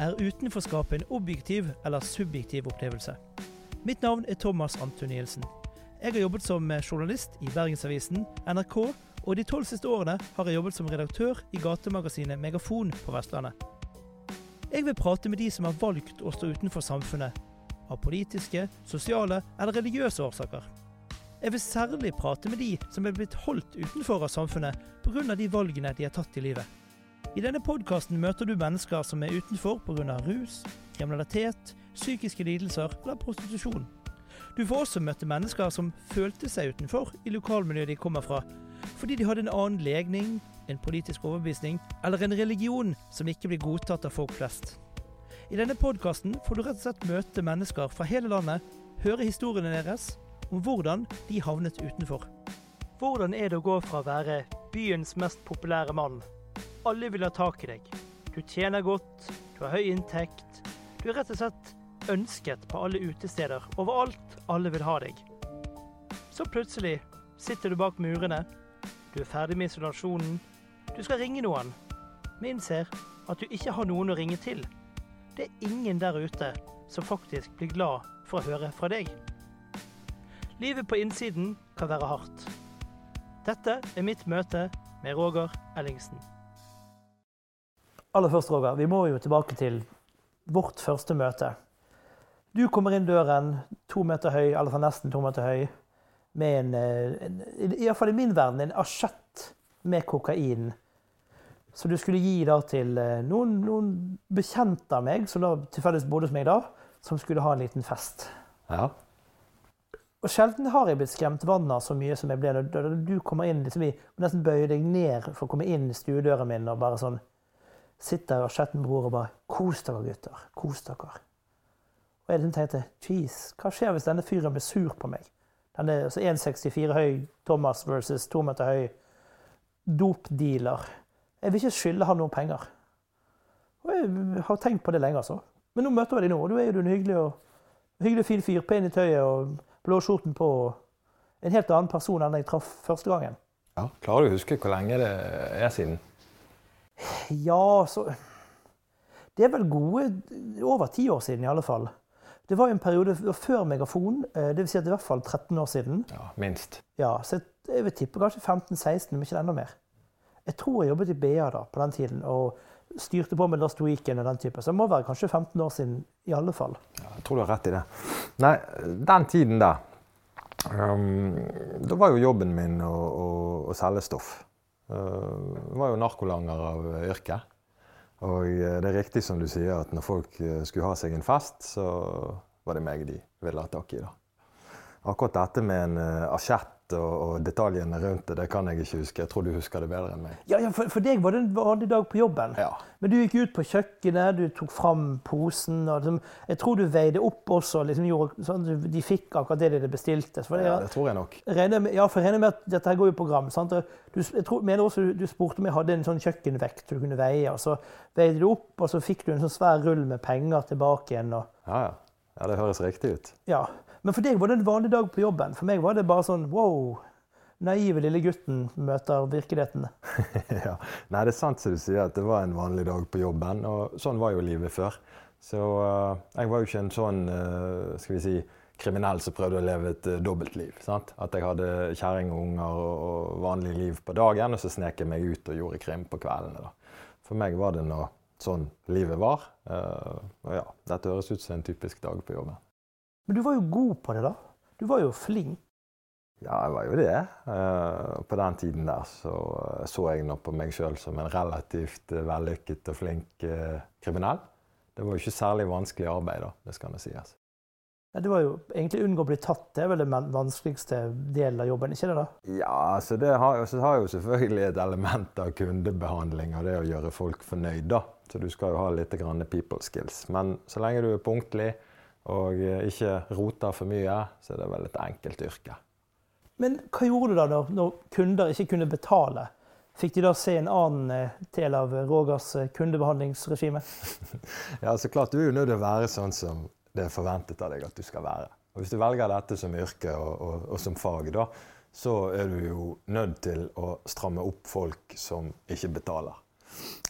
Er utenforskapet en objektiv eller subjektiv opplevelse? Mitt navn er Thomas Antonielsen. Jeg har jobbet som journalist i Bergensavisen, NRK, og de tolv siste årene har jeg jobbet som redaktør i gatemagasinet Megafon på Vestlandet. Jeg vil prate med de som har valgt å stå utenfor samfunnet, av politiske, sosiale eller religiøse årsaker. Jeg vil særlig prate med de som er blitt holdt utenfor av samfunnet pga. de valgene de har tatt i livet. I denne podkasten møter du mennesker som er utenfor pga. rus, kriminalitet, psykiske lidelser eller prostitusjon. Du får også møte mennesker som følte seg utenfor i lokalmiljøet de kommer fra, fordi de hadde en annen legning, en politisk overbevisning eller en religion som ikke blir godtatt av folk flest. I denne podkasten får du rett og slett møte mennesker fra hele landet, høre historiene deres om hvordan de havnet utenfor. Hvordan er det å gå fra å være byens mest populære mann alle vil ha tak i deg. Du tjener godt, du har høy inntekt. Du er rett og slett ønsket på alle utesteder. Overalt. Alle vil ha deg. Så plutselig sitter du bak murene. Du er ferdig med isolasjonen. Du skal ringe noen, men innser at du ikke har noen å ringe til. Det er ingen der ute som faktisk blir glad for å høre fra deg. Livet på innsiden kan være hardt. Dette er mitt møte med Roger Ellingsen. Aller først, Roger, vi må jo tilbake til vårt første møte. Du kommer inn døren to meter høy, eller nesten to meter høy, med en, eh, en iallfall i min verden, en asjett med kokain. Så du skulle gi da til eh, noen, noen bekjente av meg, som da tilfeldigvis bodde hos meg da, som skulle ha en liten fest. Ja. Og Sjelden har jeg blitt skremt vann av så mye som jeg ble da du kommer inn. liksom jeg Nesten bøye deg ned for å komme inn stuedøren min og bare sånn sitter med bror og bare 'Kos dere, gutter. Kos dere.' Og jeg tenkte jeez, hva skjer hvis denne fyren blir sur på meg? Denne altså 1,64 høy Thomas versus 2 meter høy dopdealer. Jeg vil ikke skylde ham noen penger. Og jeg har tenkt på det lenge, altså. Men nå møter jeg deg nå, og du er jo en hyggelig og hyggelig fin fyr. Pen i tøyet og blåskjorten på. En helt annen person enn jeg traff første gangen. ja. Klarer du å huske hvor lenge det er siden? Ja, så Det er vel gode over ti år siden, i alle fall. Det var jo en periode før Megafon, det vil si at det er i hvert fall 13 år siden. Ja, Minst. Ja, Så jeg vil tippe kanskje 15-16, om ikke enda mer. Jeg tror jeg jobbet i BA da, på den tiden og styrte på med Last Weekend og den type. Så det må være kanskje 15 år siden i alle fall. Ja, jeg tror du har rett i det. Nei, den tiden der um, Da var jo jobben min å, å, å selge stoff. Uh, var jo narkolanger av yrke. Og uh, det er riktig som du sier, at når folk uh, skulle ha seg en fest, så var det meg de ville ha tak i. da. Akkurat dette med en asjett og, og, detaljene rundt det, det kan jeg ikke huske. Jeg tror du husker det bedre enn meg. Ja, ja for, for, deg var det en vanlig dag på jobben. Ja. Men du gikk ut på kjøkkenet, du tok fram posen. og liksom, Jeg tror du veide opp også. Liksom, gjorde, sånn, de fikk akkurat det de bestilte. Det, ja, det tror jeg nok. Regner, ja, for jeg regner med at dette her går i program. Sant? Du, jeg tror, mener også du spurte om jeg hadde en sånn kjøkkenvekt du kunne veie. og Så veide du opp, og så fikk du en sånn svær rull med penger tilbake igjen. Og, ja, ja. Ja, Det høres riktig ut. Ja, Men for deg var det en vanlig dag på jobben. For meg var det bare sånn wow naive lille gutten møter virkeligheten. ja. Nei, det er sant som du sier, at det var en vanlig dag på jobben. Og sånn var jo livet før. Så uh, jeg var jo ikke en sånn uh, skal vi si, kriminell som prøvde å leve et uh, dobbeltliv. Sant? At jeg hadde kjerring og unger og, og, vanlig liv på dagen, og så snek jeg meg ut og gjorde krim på kveldene. Da. For meg var det nå sånn livet var. og ja, dette høres ut som en typisk dag på jobben. Men du var jo god på det, da. Du var jo flink. Ja, jeg var jo det. Uh, på den tiden der så så jeg nå på meg sjøl som en relativt uh, vellykket og flink kriminell. Det var jo ikke særlig vanskelig arbeid, da. Det skal det sies. Ja, det var jo egentlig unngå å bli tatt. Det er vel den vanskeligste delen av jobben? ikke det da? Ja, så det har, så har jo selvfølgelig et element av kundebehandling og det å gjøre folk fornøyd. da. Så du skal jo ha litt grann people skills. Men så lenge du er punktlig og ikke roter for mye, så er det vel et enkelt yrke. Men hva gjorde du da når, når kunder ikke kunne betale? Fikk de da se en annen eh, del av Rogers eh, kundebehandlingsregime? ja, så klart. Du er jo nødt til å være sånn som det er forventet av deg at du skal være. Og Hvis du velger dette som yrke og, og, og som fag, da, så er du jo nødt til å stramme opp folk som ikke betaler.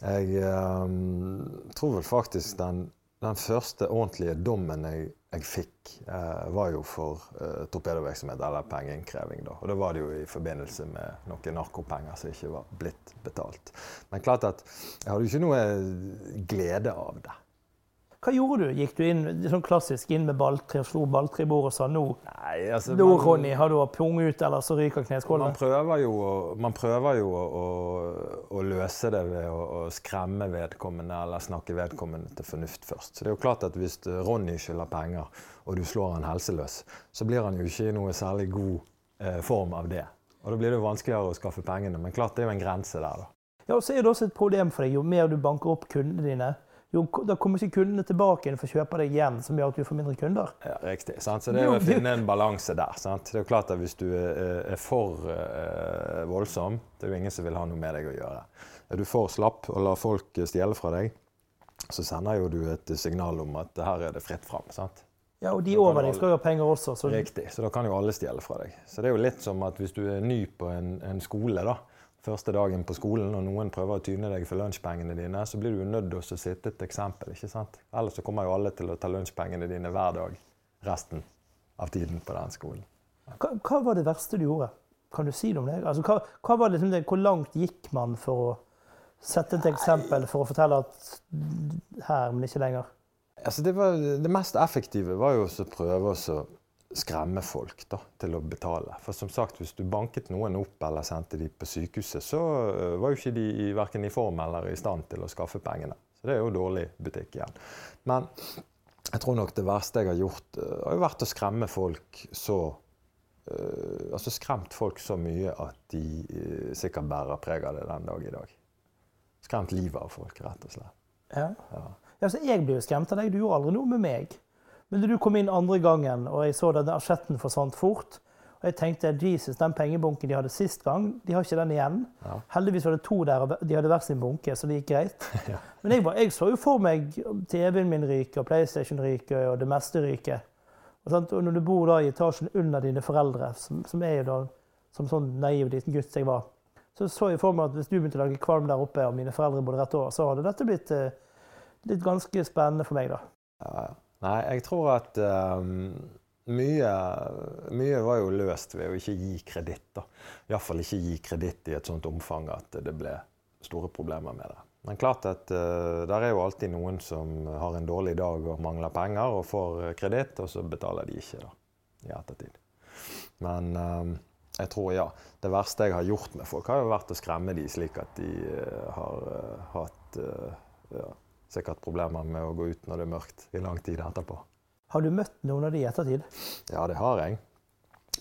Jeg um, tror vel faktisk den, den første ordentlige dommen jeg, jeg fikk, eh, var jo for eh, torpedovirksomhet eller pengeinnkreving. Da. Og da var det jo i forbindelse med noen narkopenger som ikke var blitt betalt. Men klart at jeg hadde jo ikke noe glede av det. Hva gjorde du? Gikk du inn sånn klassisk inn med balltre, slo balltre i bordet og sa nå Nei, altså, Nå, Ronny, har du pung ut, eller så ryker kneskålene? Man prøver jo, man prøver jo å, å, å løse det ved å, å, skremme vedkommende eller snakke vedkommende til fornuft først. Så det er jo klart at Hvis Ronny skylder penger, og du slår han helseløs, så blir han jo ikke i noe særlig god eh, form av det. Og Da blir det jo vanskeligere å skaffe pengene. Men klart det er jo en grense der, da. Ja, og så er det også et problem for deg. Jo mer du banker opp kundene dine, jo, da kommer ikke kundene tilbake igjen for å kjøpe deg igjen, som gjør at du får mindre kunder. Ja, Riktig. Sant? Så det er å finne en balanse der. Sant? Det er jo klart at Hvis du er for uh, voldsom, det er jo ingen som vil ha noe med deg å gjøre. Er du for slapp og lar folk stjele fra deg, så sender jo du et signal om at her er det fritt fram. sant? Ja, og de over deg skal jo ha penger også. Så... Riktig. Så da kan jo alle stjele fra deg. Så det er jo litt som at hvis du er ny på en, en skole, da, første dagen på skolen, og noen prøver å tyne deg for lunsjpengene dine, så blir du nødt til å sitte et eksempel. ikke sant? Ellers så kommer jo alle til å ta lunsjpengene dine hver dag resten av tiden på den skolen. Hva, hva var det verste du gjorde? Kan du si noe om det? Altså, hva, hva var liksom det? Hvor langt gikk man for å sette et eksempel for å fortelle at her, men ikke lenger? Altså, det, var, det mest effektive var jo å prøve å skremme folk da, til å betale. For som sagt, hvis du banket noen opp eller sendte de på sykehuset, så uh, var jo ikke de i, verken i form eller i stand til å skaffe pengene. Så det er jo dårlig butikk igjen. Men jeg tror nok det verste jeg har gjort, uh, har jo vært å skremme folk så uh, Altså skremt folk så mye at de sikkert bærer preg av det den dag i dag. Skremt livet av folk, rett og slett. Ja. ja. ja så jeg ble jo skremt av deg. Du gjorde aldri noe med meg. Men da du kom inn andre gangen, og jeg så at asjetten forsvant fort og jeg tenkte Jesus, den pengebunken de hadde sist gang, de har ikke den igjen. Ja. Heldigvis var det to der, og de hadde hver sin bunke, så det gikk greit. ja. Men jeg, jeg, så jo for meg TV-en min ryke, og PlayStation ryke, og det meste ryke. Og, og, når du bor da i etasjen under dine foreldre, som, som er jo da som sånn naiv liten gutt jeg var, så så jeg for meg at hvis du begynte å lage kvalm der oppe, og mine foreldre bodde rett over, så hadde dette blitt uh, litt ganske spennende for meg, da. Ja, ja. Nei, jeg tror at um, mye, mye, var jo løst ved å ikke gi kreditt. Iallfall ikke gi kreditt i et sånt omfang at det ble store problemer med det. Men klart at uh, der er jo alltid noen som har en dårlig dag og mangler penger og får kreditt, og så betaler de ikke da, i ettertid. Men um, jeg tror ja, det verste jeg har gjort med folk, har jo vært å skremme dem slik at de uh, har uh, hatt ja, sikkert problemer med å gå ut når det er mørkt i lang tid etterpå. Har du møtt noen av de i ettertid? Ja, det har jeg.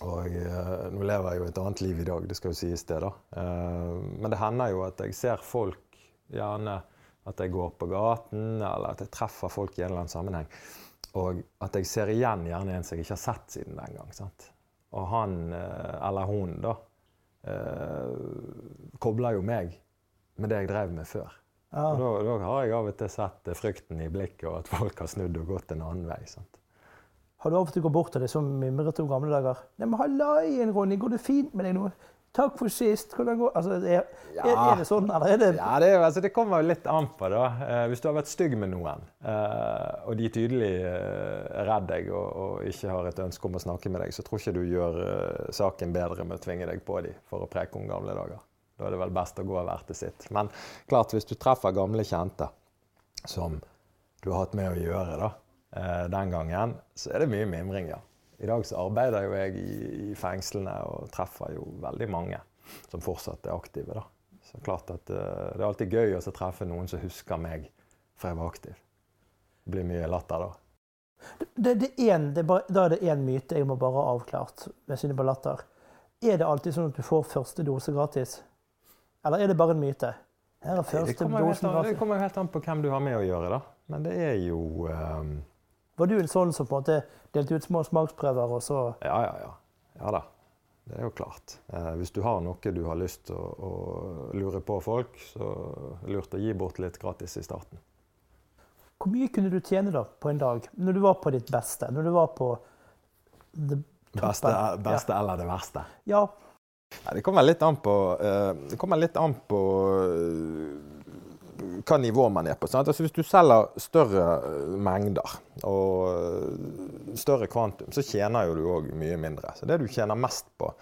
Og eh, nå lever jeg jo et annet liv i dag, det skal jo sies det, da. Eh, men det hender jo at jeg ser folk gjerne at jeg går på gaten, eller at jeg treffer folk i en eller annen sammenheng. Og at jeg ser igjen gjerne en som jeg ikke har sett siden den gang. Sant? Og han eh, eller hun, da, kobler jo meg med det jeg drev med før. Ja. Da, da, har jeg av og til sett frykten i blikket, og at folk har snudd og gått en annen vei. sant? Har du av og til gått bort til deg som mimret om gamle dager? Nei, men Hallaien, Ronny, går det fint med deg nå? Takk for sist. Hvordan går altså, er, ja. er, det sånn, eller er det Ja, det, altså, det kommer jo litt an på, da. Eh, hvis du har vært stygg med noen, eh, og de tydelig eh, er redd deg og, og, ikke har et ønske om å snakke med deg, så tror ikke du gjør eh, saken bedre med å tvinge deg på dem for å preke om gamle dager. Da er det vel best å gå hver til sitt. Men klart, hvis du treffer gamle kjente som du har hatt med å gjøre da, eh, den gangen, så er det mye mimring, ja. I dag så arbeider jo jeg i, fengslene og treffer jo veldig mange som fortsatt er aktive. da. Så klart at uh, Det er alltid gøy å treffe noen som husker meg fra jeg var aktiv. Det blir mye latter da. Det, det en, det da er det én myte jeg må bare ha avklart. med synet på latter. Er det alltid sånn at du får første dose gratis? Eller er det bare en myte? Her er første det kommer, dosen helt, det kommer helt an på hvem du har med å gjøre, da. Men det er jo um... Var du en sånn som på en måte delte ut små smaksprøver, og så Ja, ja, ja. Ja da. Det er jo klart. Eh, hvis du har noe du har lyst til å, å, lure på folk, så lurt å gi bort litt gratis i starten. Hvor mye kunne du tjene da på en dag, når du var på ditt beste? Når du var på det beste, beste ja. eller det verste? Ja, det kommer litt an på, uh, kommer litt an på uh, hva nivå man er på. Altså, hvis du selger større eh, mengder og større kvantum, så tjener jo du òg mye mindre. Så det du tjener mest på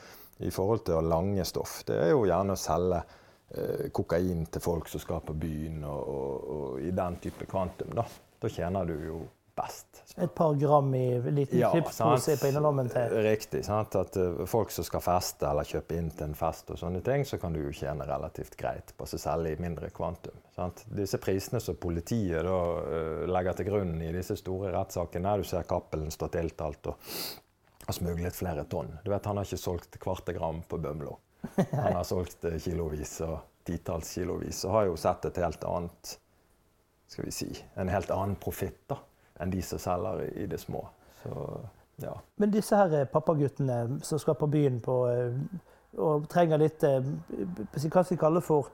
i forhold til å lange stoff, det er jo gjerne å selge uh, kokain til folk som skal på byen, og, og, og i den type kvantum. Da, da tjener du jo best. Et par gram i liten ja, klipspose på innerlommen til Riktig. Sant? At uh, folk som skal feste eller kjøpe inn til en fest, og sånne ting, så kan du jo tjene relativt greit på å selge i mindre kvantum. Sant? Disse prisene som politiet da, uh, legger til grunn i disse store rettssakene, du ser Cappelen stå tiltalt og har smuglet flere tonn. Du vet, Han har ikke solgt kvarte gram på Bømlo. Han har solgt uh, kilovis og titalls kilovis, og har jo sett et helt annet skal vi si, en helt annen profitt da, enn de som selger i det små. Så, ja. Men disse her eh, pappaguttene som skal på byen på, eh, og trenger litt eh, Hva skal vi kalle det for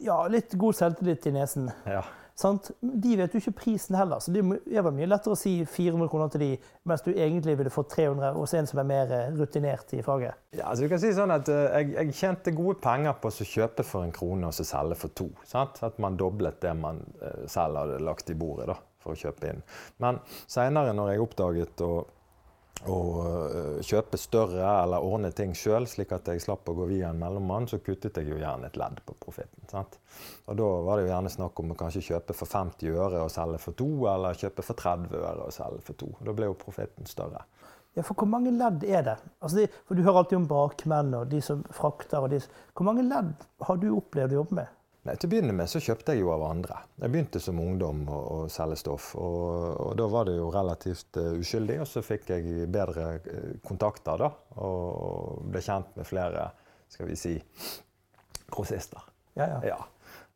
Ja, litt god selvtillit i nesen. Ja. Sant? De vet jo ikke prisen heller, så det er mye lettere å si 400 kroner til de, mens du egentlig ville fått 300 hos en som er mer rutinert i faget. Ja, altså du kan si sånn at jeg, jeg tjente gode penger på å kjøpe for en krone og så selge for to. Sant? At man doblet det man selv hadde lagt i bordet da, for å kjøpe inn. Men seinere, når jeg oppdaget å å eh, kjøpe større eller ordne ting sjøl, slik at jeg slapp å gå via en mellommann, så kuttet jeg jo gjerne et ledd på profitten. Og da var det jo gjerne snakk om å kanskje kjøpe for 50 øre og selge for to, eller kjøpe for 30 øre og selge for to. Da ble jo profitten større. Ja, For hvor mange ledd er det? Altså for Du hører alltid om bakmenn og de som frakter. og de, Hvor mange ledd har du opplevd å jobbe med? Nei, Til å begynne med så kjøpte jeg jo av andre. Jeg begynte som ungdom å, å selge stoff. Og, og, da var det jo relativt uh, uskyldig. Og så fikk jeg bedre uh, kontakter da, og ble kjent med flere skal vi si, grossister. Ja, ja. ja.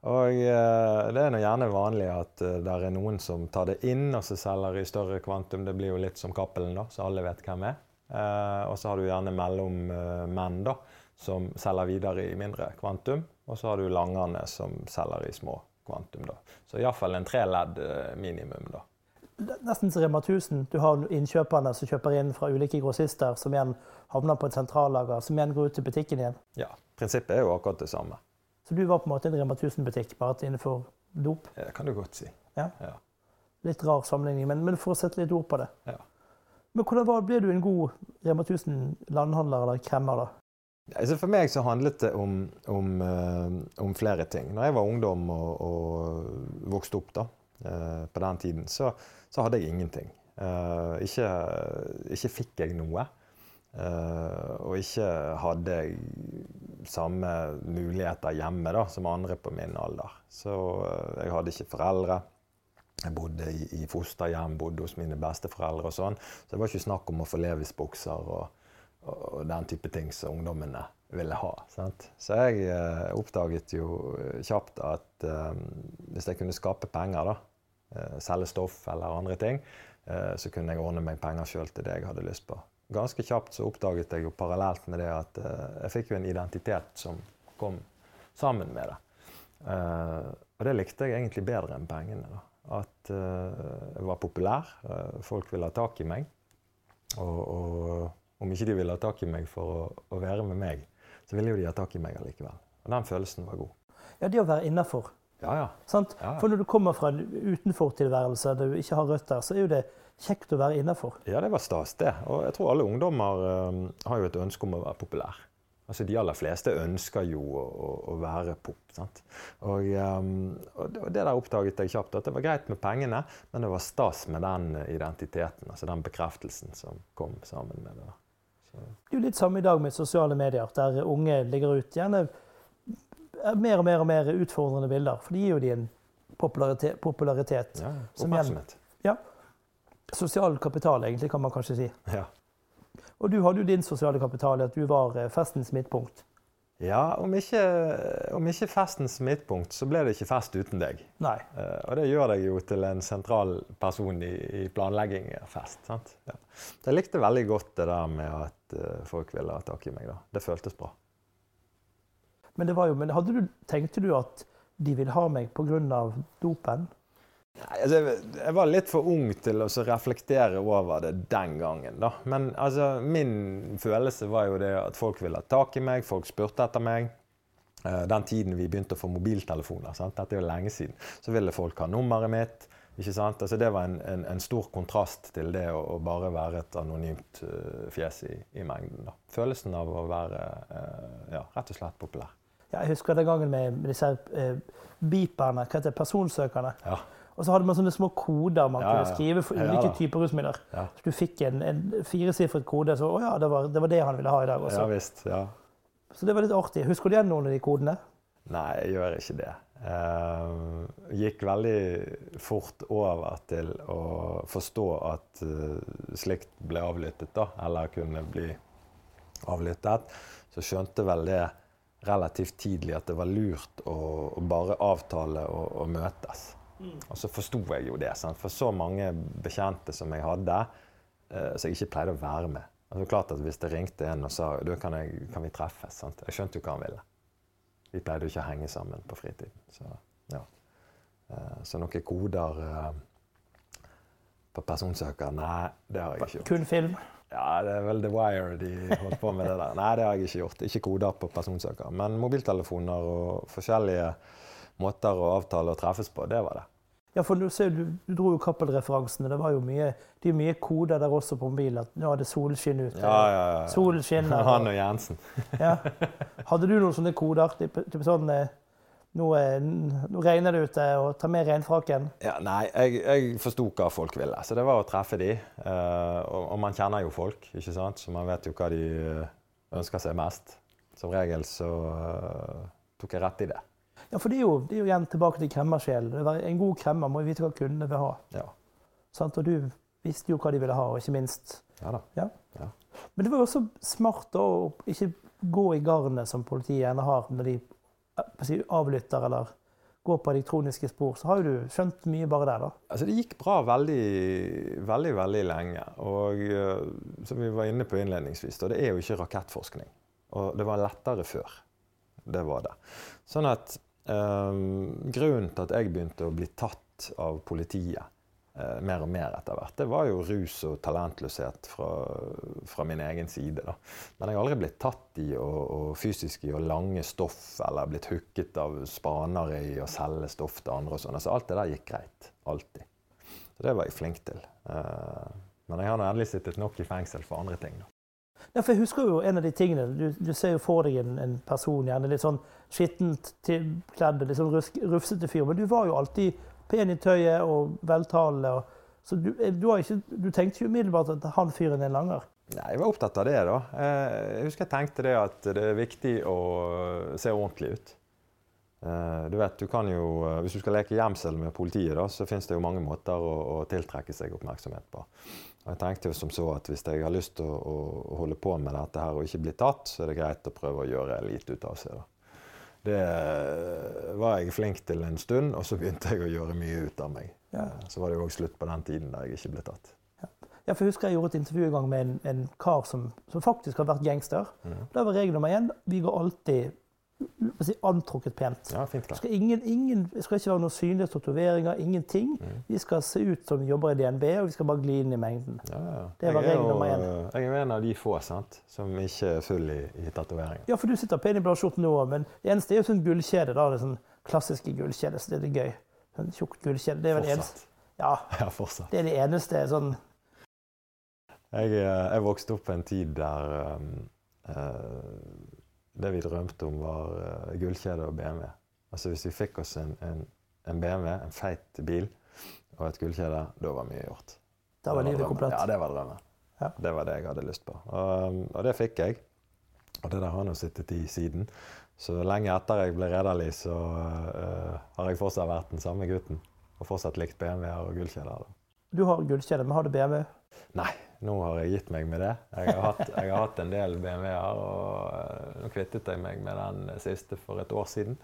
Og uh, det er nå gjerne vanlig at det er noen som tar det inn og så selger i større kvantum. Det blir jo litt som Cappelen, da, så alle vet hvem er. og så har du gjerne mellommenn da, som selger videre i mindre kvantum. Og så har du langerne som selger i små kvantum. da. Så iallfall en tre ledd eh, minimum. da. Nesten som Rema 1000. Du har innkjøperne som kjøper inn fra ulike grossister, som igjen havner på et sentrallager, som igjen går ut til butikken igjen. Ja, prinsippet er jo akkurat det samme. Så du var på en måte en Rema 1000-butikk, bare innenfor dop? Ja, det kan du godt si. Ja. ja. Litt rar sammenligning, men, men, for å sette litt ord på det. Ja. Men hvordan var, ble du en god Rema 1000-landhandler eller kremmer, da? Altså for meg så handlet det om, om, uh, om, flere ting. Når jeg var ungdom og, og vokste opp da, uh, på den tiden, så, så, hadde jeg ingenting. Uh, ikke, ikke, fikk jeg noe. og ikke hadde jeg samme muligheter hjemme da, som andre på min alder. Så jeg hadde ikke foreldre. Jeg bodde i fosterhjem, bodde hos mine besteforeldre og sånn. Så det var ikke snakk om å få levisbukser. og og den type ting som ungdommene ville ha. Sant? Så jeg eh, oppdaget jo kjapt at eh, hvis jeg kunne skape penger, da, eh, selge stoff eller andre ting, eh, så kunne jeg ordne meg penger sjøl til det jeg hadde lyst på. Ganske kjapt så oppdaget jeg jo parallelt med det at eh, jeg fikk jo en identitet som kom sammen med det. Eh, og det likte jeg egentlig bedre enn pengene. da. At jeg var populær, folk ville ha tak i meg. og, og om ikke de ville ha tak i meg for å, å, være med meg, så ville jo de ha tak i meg allikevel. Og den følelsen var god. Ja, det å være innafor. Ja, ja. ja, ja. For når du kommer fra en utenfortilværelse der du ikke har røtter, så er jo det kjekt å være innafor. Ja, det var stas, det. Og jeg tror alle ungdommer um, har jo et ønske om å være populær. Altså, De aller fleste ønsker jo å, å, å være pop. sant? Og, um, og, det der oppdaget jeg kjapt, at det var greit med pengene, men det var stas med den identiteten, altså den bekreftelsen som kom sammen med det. Det er jo litt samme i dag med sosiale medier, der unge ligger ut gjerne mer og mer og mer utfordrende bilder. For de gir jo de en popularitet. popularitet ja, oppmerksomhet. Ja. Sosial kapital, egentlig, kan man kanskje si. Ja. Og du hadde jo din sosiale kapital i at du var eh, festens midtpunkt. Ja, om ikke, om ikke, festens midtpunkt, så ble det ikke fest uten deg. Nei. Uh, og det gjør deg jo til en sentral person i, i planlegging av fest. sant? Ja. Jeg likte veldig godt det der med at uh, folk ville ha tak i meg. da. Det føltes bra. Men, det var jo, men du, tenkte du at de ville ha meg pga. dopen? Altså, jeg var litt for ung til å reflektere over det den gangen. da. Men altså, min følelse var jo det at folk ville ha tak i meg, folk spurte etter meg. eh, den tiden vi begynte å få mobiltelefoner. Sant? Dette er jo lenge siden. Så ville folk ha nummeret mitt. Altså, det var en, en, en, stor kontrast til det å, å bare være et anonymt uh, fjes i, i mengden. Da. Følelsen av å være uh, ja, rett og slett populær. Ja, jeg husker den gangen med, med disse uh, beeperne, hva heter det, personsøkerne. Ja. Og så hadde man sånne små koder man kunne skrive for ulike typer rusmidler. Så du fikk en, en firesifret kode, så å ja, det var, det var, det han ville ha i dag også. Ja, visst, ja. Så det var litt artig. Husker du igjen noen av de kodene? Nei, jeg gjør ikke det. Uh, gikk veldig fort over til å forstå at uh, slikt ble avlyttet, da, eller kunne bli avlyttet. Så skjønte vel det relativt tidlig at det var lurt å, å bare avtale og, og møtes. Mm. Og så forsto jeg jo det. Sant? For så mange bekjente som jeg hadde, uh, som jeg ikke pleide å være med. Det var klart at Hvis det ringte en og sa du, kan, jeg, kan vi treffes, sant? jeg skjønte jo hva han ville. Vi pleide jo ikke å henge sammen på fritiden. Så, ja. Eh, så noen koder eh, på personsøker Nei, det har jeg ikke gjort. Kun film? Ja, det er vel The Wire de holdt på med det der. Nei, det har jeg ikke gjort. Ikke koder på personsøker. Men mobiltelefoner og forskjellige måter å avtale og treffes på, det var det. Ja, for du, ser, du, du dro jo Cappell-referansene. Det var jo mye, det er mye koder der også på mobilen. At nå er det solskinn ute. Ja, ja, ja. Solen skinner. Han og Jensen. ja. Hadde du noen sånne koder? Typ, typ sånn eh, nå, nå, regner det ute, og ta med regnfrakken? Ja, nei, jeg, jeg forsto hva folk ville. Så det var å treffe de. Uh, og, og, man kjenner jo folk, ikke sant? så man vet jo hva de eh, ønsker seg mest. Som regel så tok jeg rett i det. Ja, for det er, jo, det er jo igjen tilbake til kremmersjelen. En god kremmer må jo vite hva kundene vil ha. Ja. Sant? Og du visste jo hva de ville ha, og ikke minst Ja da. Ja. Ja. Men det var jo også smart å ikke gå i garnet som politiet gjerne har når de si, avlytter eller går på elektroniske spor. Så har jo du skjønt mye bare der, da. Altså, det gikk bra veldig, veldig, veldig lenge. Og uh, som vi var inne på innledningsvis, da, det er jo ikke rakettforskning. Og det var lettere før. Det var det. Sånn at grunnen til at jeg begynte å bli tatt av politiet uh, mer og mer etter hvert, det var jo rus og talentløshet fra, fra min egen side. Da. Men jeg har aldri blitt tatt i og, og fysisk i å lange stoff eller blitt hooket av spanere i å selge stoff til andre. og sånn. Altså, alt det der gikk greit. Alltid. Så det var jeg flink til. Uh, men jeg har endelig sittet nok i fengsel for andre ting. da. Ja, for jeg husker jo en av de tingene, Du, du ser jo for deg en, en person, gjerne litt sånn skittent kledd, litt sånn rufsete fyr. Men du var jo alltid pen i tøyet og veltalende. så du, eh, du, ikke, du, tenkte ikke umiddelbart at han fyren er langer? Nei, Jeg var opptatt av det. da. Eh, jeg husker jeg tenkte det at det er viktig å se ordentlig ut. Eh, du vet, du kan jo, Hvis du skal leke gjemsel med politiet, da, så finnes det jo mange måter å, å tiltrekke seg oppmerksomhet på. Og jeg tenkte jo som så at Hvis jeg har lyst til å, å, holde på med dette her og ikke bli tatt, så er det greit å prøve å gjøre lite ut av seg. da. Det var jeg flink til en stund, og så begynte jeg å gjøre mye ut av meg. Ja. Så var det jo òg slutt på den tiden da jeg ikke ble tatt. Ja. ja, for jeg husker jeg gjorde et intervju en gang med en, en kar som, som, faktisk har vært gangster. Mm. Da var regel nummer én vi går alltid si, antrukket pent. Ja, fint, det skal, ingen, ingen, skal ikke være noen synlige tatoveringer, ingenting. Mm. Vi skal se ut som vi jobber i DNB, og vi skal bare gli inn i mengden. Ja, ja. Det var regel nummer én. Jeg er jo en av de få sant, som ikke er full i, i tatoveringer. Ja, for du sitter pen i bladskjorten nå, men det eneste er jo sånn gullkjede. da, det sånn klassiske gullkjede, så det er det gøy. Sånn tjukk gullkjede. Det er vel eneste. Ja, ja, fortsatt. Det er det eneste sånn jeg, eh, jeg vokste opp på en tid der um, uh, det vi drømte om, var uh, gullkjede og BMW. Altså Hvis vi fikk oss en, en, en, BMW, en feit bil og et gullkjede, da var mye gjort. Da var livet komplett? Ja, det var drømmen. Ja. Det var det jeg hadde lyst på. Og, og det fikk jeg. Og det der har nå sittet i siden. Så lenge etter jeg ble rederlig, så uh, har jeg fortsatt vært den samme gutten. Og fortsatt likt BMW-er og gullkjeder. Du har gullkjede, men har du BMW? Nei, nå har jeg gitt meg med det. Jeg har hatt, jeg har hatt en del BMW-er, og eh, nå kvittet jeg meg med den siste for et år siden.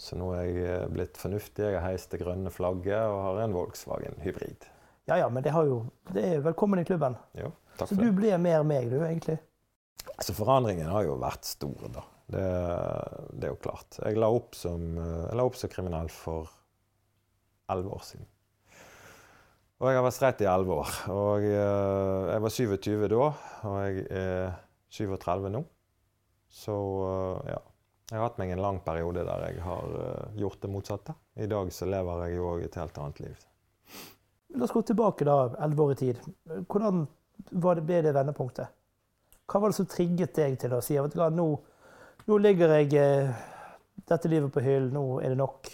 Så nå er jeg eh, blitt fornuftig. Jeg har heist det grønne flagget og har en Volkswagen hybrid. Ja ja, men det, jo, det er velkommen i klubben. Jo, takk Så for det. du blir mer meg, du, egentlig? Altså, Forandringen har jo vært stor, da. Det, det er jo klart. Jeg la opp som, eh, la opp som kriminell for elleve år siden. Og jeg har vært streit i elleve år. Og uh, jeg var 27 da, og jeg er 37 nå. Så uh, ja. Jeg har hatt meg en lang periode der jeg har uh, gjort det motsatte. I dag så lever jeg jo òg et helt annet liv. La oss gå tilbake da, elleve år i tid. Hvordan var det, ble det vendepunktet? Hva var det som trigget deg til å si at nå, nå ligger jeg eh, dette livet på hyllen, nå er det nok?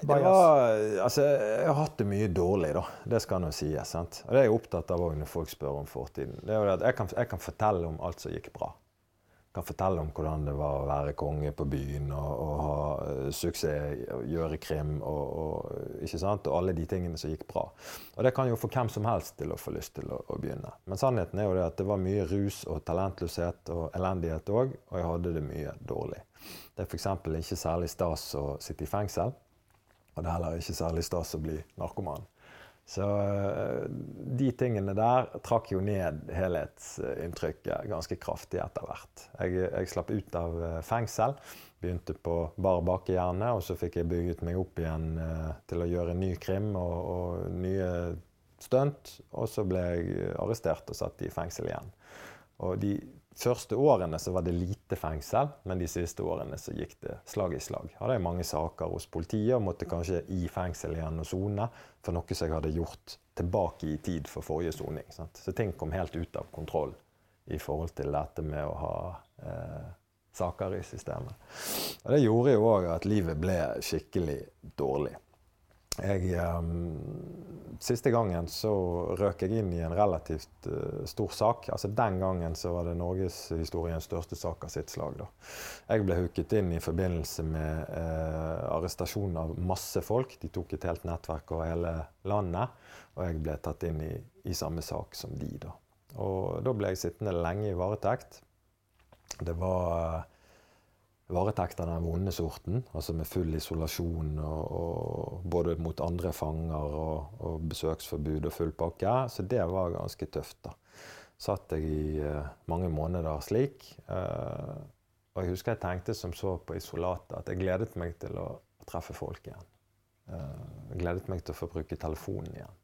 Det var, altså, jeg har hatt det mye dårlig, da. Det skal nå sies. sant? Og det er jeg opptatt av når folk spør om fortiden. Det er jo at jeg kan, jeg kan fortelle om alt som gikk bra Jeg kan fortelle om hvordan det var å være konge på byen og, og ha uh, suksess, gjøre krim og, og, ikke sant? og alle de tingene som gikk bra. Og det kan jo få hvem som helst til å få lyst til å, å begynne. Men sannheten er jo det at det var mye rus og talentløshet og elendighet òg, og jeg hadde det mye dårlig. Det er f.eks. ikke særlig stas å sitte i fengsel, og det er heller ikke særlig stas å bli narkoman. Så eh, de tingene der trakk jo ned helhetsinntrykket ganske kraftig etter hvert. Jeg, jeg, slapp ut av eh, fengsel, begynte på bar bakehjerne, og så fikk jeg bygget meg opp igjen eh, til å gjøre ny krim og, og nye stunt. Og så ble jeg arrestert og satt i fengsel igjen. Og de første årene så var det lite fengsel, men de siste årene så gikk det slag i slag. Hadde jeg mange saker hos politiet og måtte kanskje i fengsel igjen og sone for noe som jeg hadde gjort tilbake i tid for forrige soning. Så ting kom helt ut av kontroll i forhold til dette med å ha eh, saker i systemet. Og det gjorde jo òg at livet ble skikkelig dårlig. Jeg, um, siste gangen så røk jeg inn i en relativt uh, stor sak. Altså Den gangen så var det norgeshistoriens største sak av sitt slag. Da. Jeg ble hooket inn i forbindelse med uh, arrestasjon av masse folk. De tok et helt nettverk over hele landet. Og jeg ble tatt inn i, i samme sak som de. Da. Og da ble jeg sittende lenge i varetekt. Det var varetekt av den vonde sorten, altså med full isolasjon og, og både mot andre fanger og, og, besøksforbud og full pakke. Så det var ganske tøft. da. Satt jeg i uh, mange måneder slik. Uh, og jeg husker jeg tenkte som så på isolatet at jeg gledet meg til å, treffe folk igjen. Uh, jeg gledet meg til å få bruke telefonen igjen.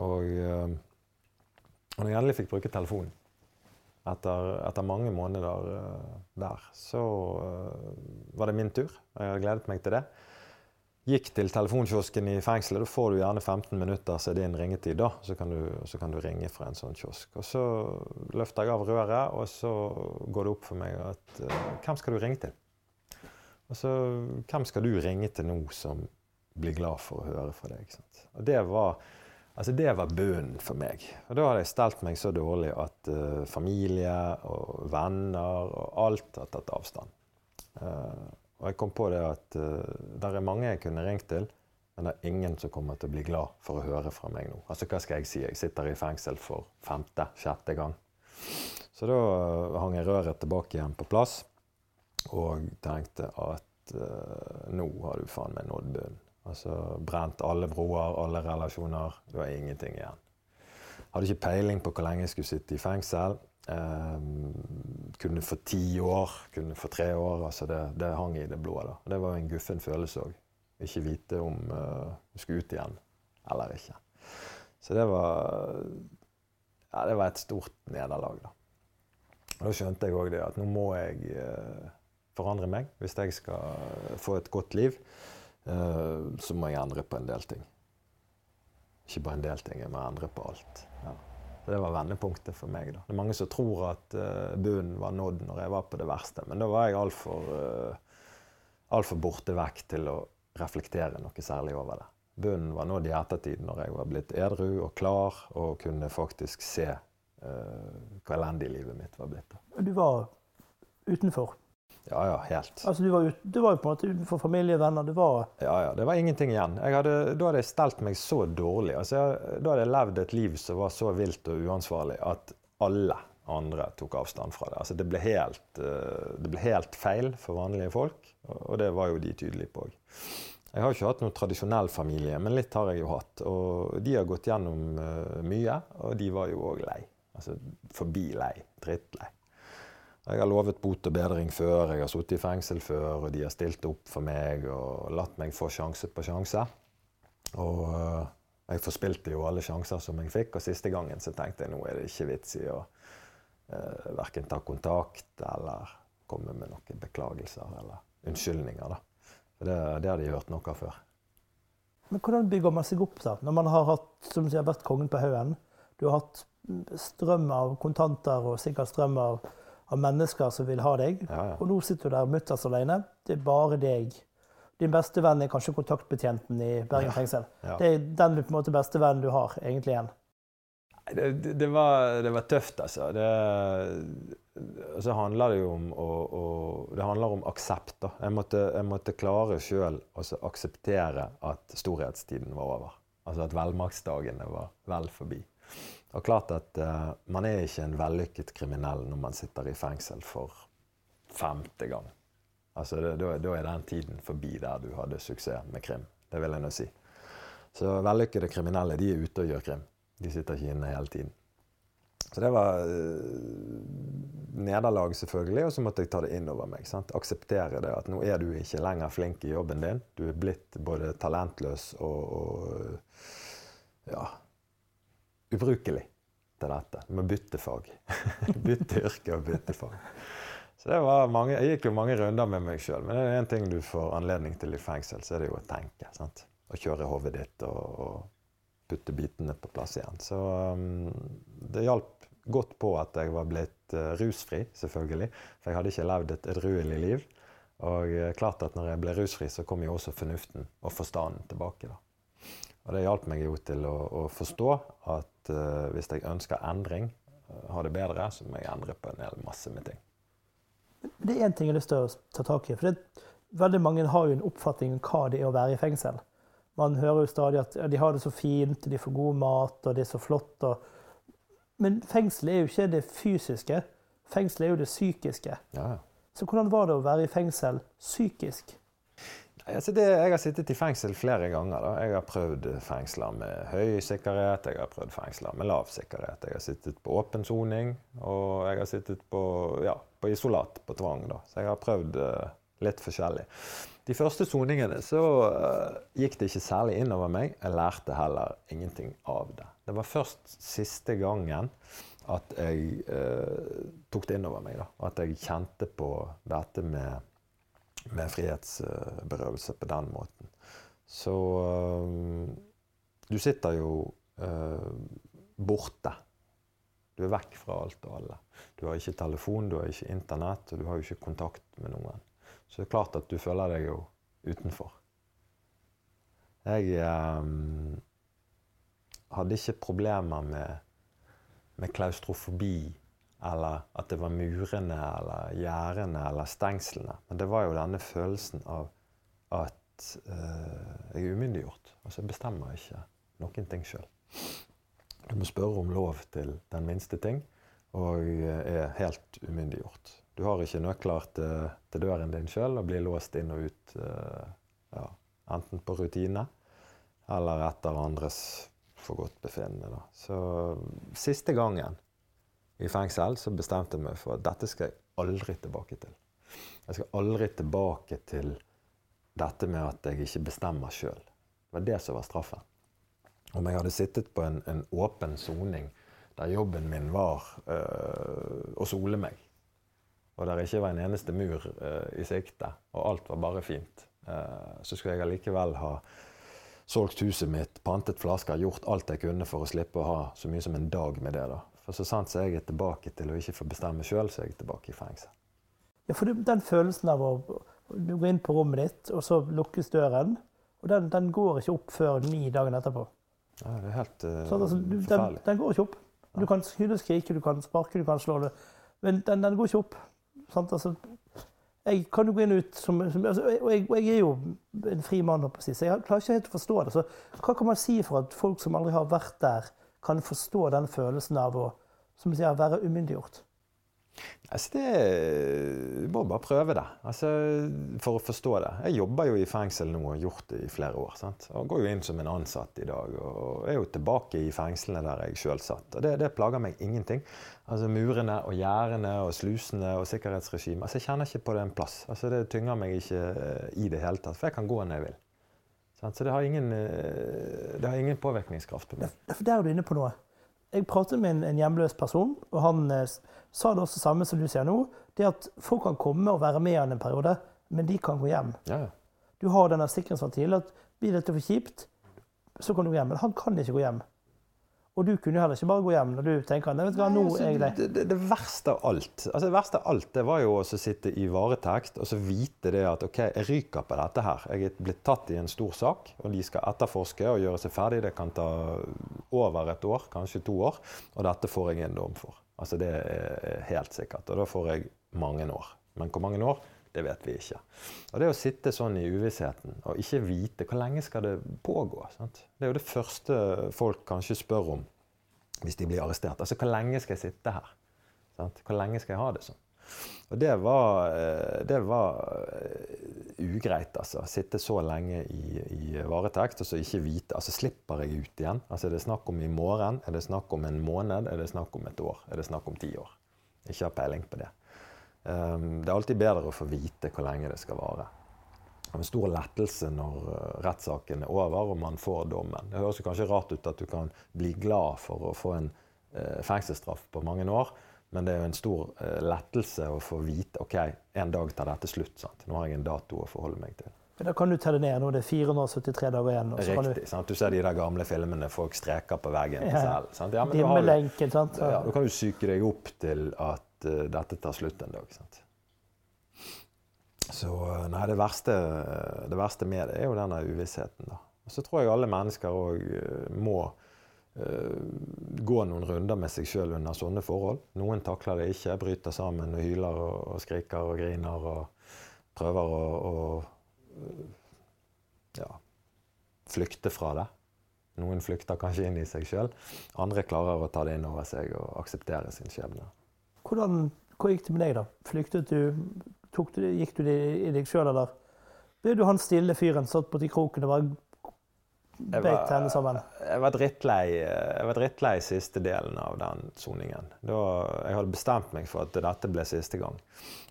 Og når jeg endelig fikk bruke telefonen etter, etter, mange måneder uh, der, så uh, var det min tur. Jeg hadde gledet meg til det. Gikk til telefonkiosken i fengselet. Da får du gjerne 15 minutter, så er det en ringetid. da, så kan, du, så kan, du, ringe fra en sånn kiosk. Og Så løfter jeg av røret, og så går det opp for meg at uh, Hvem skal du ringe til? Og så, Hvem skal du ringe til nå som blir glad for å høre fra deg? Og det var Altså Det var bunnen for meg. Og Da hadde jeg stelt meg så dårlig at uh, familie og venner og alt har tatt avstand. Uh, og jeg kom på det at uh, det er mange jeg kunne ringt til, men det er ingen som kommer til å bli glad for å høre fra meg nå. Altså Hva skal jeg si? Jeg sitter i fengsel for femte, sjette gang. Så da hang jeg røret tilbake igjen på plass og tenkte at nå har du faen meg nådd bunnen. Altså brent alle broer, alle relasjoner. Det var ingenting igjen. Hadde ikke peiling på hvor lenge jeg skulle sitte i fengsel. Eh, kunne få ti år, kunne få tre år. altså Det, det hang i det blå. da. Det var en guffen følelse òg. Ikke vite om uh, skulle ut igjen eller ikke. Så det var Ja, det var et stort nederlag, da. Og da skjønte jeg òg det at nå må jeg uh, forandre meg hvis jeg skal få et godt liv. Eh, så må jeg endre på en del ting. Ikke bare en del ting, jeg må endre på alt. Ja. Så Det var vendepunktet for meg. da. Det er mange som tror at uh, bunnen var nådd når jeg var på det verste, men da var jeg altfor uh, alt borte vekk til å reflektere noe særlig over det. Bunnen var nådd i ettertid, når jeg var blitt edru og klar og kunne faktisk se uh, hvor elendig livet mitt var blitt. Du var utenfor? Ja, ja, helt. Altså, du var, ut, du var jo på en måte utenfor familie og venner? Du var Ja, ja. Det var ingenting igjen. Hadde, da hadde jeg stelt meg så dårlig. Altså, jeg, da hadde jeg levd et liv som var så vilt og uansvarlig at alle andre tok avstand fra det. Altså, det, ble helt, uh, det ble helt feil for vanlige folk, og det var jo de tydelige på òg. Jeg har ikke hatt noen tradisjonell familie, men litt har jeg jo hatt. Og de har gått gjennom uh, mye, og de var jo òg lei. Altså forbi lei. Drittlei. Jeg har lovet bot og bedring før, jeg har sittet i fengsel før, og de har stilt opp for meg og latt meg få sjanse på sjanse. Og uh, jeg forspilte jo alle sjanser som jeg fikk, og siste gangen så tenkte jeg nå er det ikke vits i å eh, verken ta kontakt eller komme med noen beklagelser eller unnskyldninger. da. For det, det har de hørt noe av før. Men hvordan bygger man seg opp da? Når man har hatt, som sier, vært kongen på haugen, du har hatt strøm av kontanter og sikkert strøm av, av mennesker som vil ha deg, Ja, ja. og nå sitter du der mutters alene. Det er bare deg. Din beste venn er kanskje kontaktbetjenten i Bergen fengsel. Ja. Det er den på en måte beste vennen du har, egentlig igjen. Det, det, det, var, det var tøft, altså. Det, så handler det jo om å, å Det handler om aksept. da. Jeg måtte, jeg måtte klare sjøl å akseptere at storhetstiden var over. Altså at velmaktsdagene var vel forbi. Og klart at uh, man er ikke en vellykket kriminell når man sitter i fengsel for femte gang. Altså det, da, da er den tiden forbi der du hadde suksess med krim. Det vil jeg nå si. Så vellykkede kriminelle de er ute og gjør krim. De sitter ikke inne hele tiden. Så det var uh, nederlag, selvfølgelig, og så måtte jeg ta det inn over meg. Sant? Akseptere det at nå er du ikke lenger flink i jobben din. Du er blitt både talentløs og, og ja, ubrukelig til dette. Du må bytte fag. bytte yrke og bytte fag. Så det var mange, Jeg gikk jo mange runder med meg sjøl, men det er én ting du får anledning til i fengsel, så er det jo å tenke. sant? Å kjøre hodet ditt og, og putte bitene på plass igjen. Så um, det hjalp godt på at jeg var blitt uh, rusfri, selvfølgelig. For jeg hadde ikke levd et edruelig liv. Og uh, klart at når jeg ble rusfri, så kom jo også fornuften og forstanden tilbake. da. Og det hjalp meg jo til å, å forstå at uh, hvis jeg ønsker endring, uh, ha det bedre, så må jeg endre på en hel masse med ting. Det er én ting jeg har lyst til å ta tak i. for det, Veldig mange har jo en oppfatning om hva det er å være i fengsel. Man hører jo stadig at ja, de har det så fint, de får god mat, og det er så flott. Og... Men fengsel er jo ikke det fysiske. Fengsel er jo det psykiske. Ja, ja. Så hvordan var det å være i fengsel psykisk? Altså det, jeg har sittet i fengsel flere ganger. Da. Jeg har prøvd fengsler med høy sikkerhet, jeg har prøvd fengsler med lav sikkerhet. Jeg har sittet på åpen soning, og jeg har sittet på, ja, på isolat, på tvang. Da. Så jeg har prøvd uh, litt forskjellig. De første soningene så uh, gikk det ikke særlig innover meg. Jeg lærte heller ingenting av det. Det var først siste gangen at jeg uh, tok det innover meg. Da. At jeg kjente på dette med med frihetsberøvelse på den måten. Så øh, du sitter jo øh, borte. Du er vekk fra alt og alle. Du har ikke telefon, du har ikke internett, og du har jo ikke kontakt med noen. Så det er klart at du føler deg jo utenfor. Jeg øh, hadde ikke problemer med, med klaustrofobi eller at det var murene eller gjerdene eller stengslene. Men det var jo denne følelsen av at eh, jeg er umyndiggjort. Altså jeg bestemmer ikke noen ting sjøl. Du må spørre om lov til den minste ting, og er helt umyndiggjort. Du har ikke nøkler til, til døren din sjøl og blir låst inn og ut eh, ja, enten på rutine eller etter andres forgodtbefinnende. Så siste gangen i fengsel så bestemte jeg meg for at dette skal jeg aldri tilbake til. Jeg skal aldri tilbake til dette med at jeg ikke bestemmer sjøl. Det var det som var straffen. Om jeg hadde sittet på en, en åpen soning der jobben min var øh, å sole meg, og der ikke var en eneste mur øh, i sikte, og alt var bare fint, øh, så skulle jeg allikevel ha solgt huset mitt, pantet flasker, gjort alt jeg kunne for å slippe å ha så mye som en dag med det. da. For så sant så jeg er tilbake til å ikke få bestemme sjøl, så er jeg tilbake i fengsel. Ja, for Den følelsen av å du går inn på rommet ditt, og så lukkes døren, og den, den går ikke opp før ni dagen etterpå. Ja, det er helt uh, Så, altså, du, den, den går ikke opp. Du kan skrike, du kan sparke, du kan slå det. Men den, den går ikke opp. Altså, jeg kan jo gå inn og ut som, som altså, Og jeg, og jeg er jo en fri mann, så jeg klarer ikke helt å forstå det. Så hva kan man si for at folk som aldri har vært der, kan forstå den følelsen av å som sier, være umyndiggjort? Altså, det, du må bare prøve det altså, for å forstå det. Jeg jobber jo i fengsel nå og har gjort det i flere år. Sant? Og går jo inn som en ansatt i dag. Og er jo tilbake i fengslene der jeg sjøl satt. Og det, det plager meg ingenting. Altså Murene og gjerdene og slusene og sikkerhetsregimet. Altså, jeg kjenner ikke på det en plass. Altså, det tynger meg ikke eh, i det hele tatt. For jeg kan gå når jeg vil. Så det har ingen, eh, det har ingen påvirkningskraft på meg. Det Der er du inne på noe. jeg pratet med en, en hjemløs person, og han eh, sa det også samme som du sier nå. Det at folk kan komme og være med igjen en periode, men de kan gå hjem. Ja, ja. Du har denne sikkerhetsventilen at blir dette for kjipt, så kan du gå hjem. Men han kan ikke gå hjem. Og du kunne jo heller ikke bare gå hjem når du tenker Nei, vet du hva, nå altså, er jeg det, det, det verste av alt altså det verste av alt det var jo å sitte i varetekt og så vite det at OK, jeg ryker på dette her. Jeg er blitt tatt i en stor sak, og de skal etterforske og gjøre seg ferdig. Det kan ta over et år, kanskje to år. Og dette får jeg en dom for. Altså Det er helt sikkert. Og da får jeg mange år. Men hvor mange år? Det vet vi ikke. Og det å sitte sånn i uvissheten og ikke vite hvor lenge skal det pågå sant? Det er jo det første folk kanskje spør om hvis de blir arrestert. Altså hvor lenge skal jeg sitte her? Sant? Hvor lenge skal jeg ha det sånn? Og det var, eh, det var eh, ugreit, altså. Sitte så lenge i, i varetekt og så ikke vite Altså slipper jeg ut igjen? Altså Er det snakk om i morgen? Er det snakk om en måned? Er det snakk om et år? Er det snakk om ti år? Ikke har peiling på det. Um, det er alltid bedre å få vite hvor lenge det skal vare. Det er en stor lettelse når uh, rettssaken er over og man får dommen. Det høres kanskje rart ut at du kan bli glad for å få en uh, fengselsstraff på mange år, men det er jo en stor uh, lettelse å få vite ok, en dag tar dette slutt. Sant? Nå har jeg en dato å forholde meg til. Men Da kan du telle ned. Nå er det 473 dager igjen. og så kan Riktig. sant? Du ser de der gamle filmene folk streker på veggen Ja. selv. Sant? Ja, du har du- sant. ja, da kan du psyke deg opp til at eh, dette tar slutt en dag. Sant? Så eh, nei, det verste, det verste med det er jo denne uvissheten. Da. Og så tror jeg alle mennesker òg må eh, gå noen runder med seg sjøl under sånne forhold. Noen takler det ikke, bryter sammen og hyler og, skriker og griner og prøver å, å eh, ja, flykte fra det. Noen flykter kanskje inn i seg sjøl. Andre klarer å ta det inn over seg og akseptere sin skjebne. Hvordan, hvor gikk det med deg, da? Flyktet du? Du gikk du det i deg sjøl, eller ble du han stille fyren satt borti kroken og bare Jeg var- sammen? Jeg var drittlei, jeg var drittlei siste delen av den soningen. Da Jeg hadde bestemt meg for at dette ble siste gang.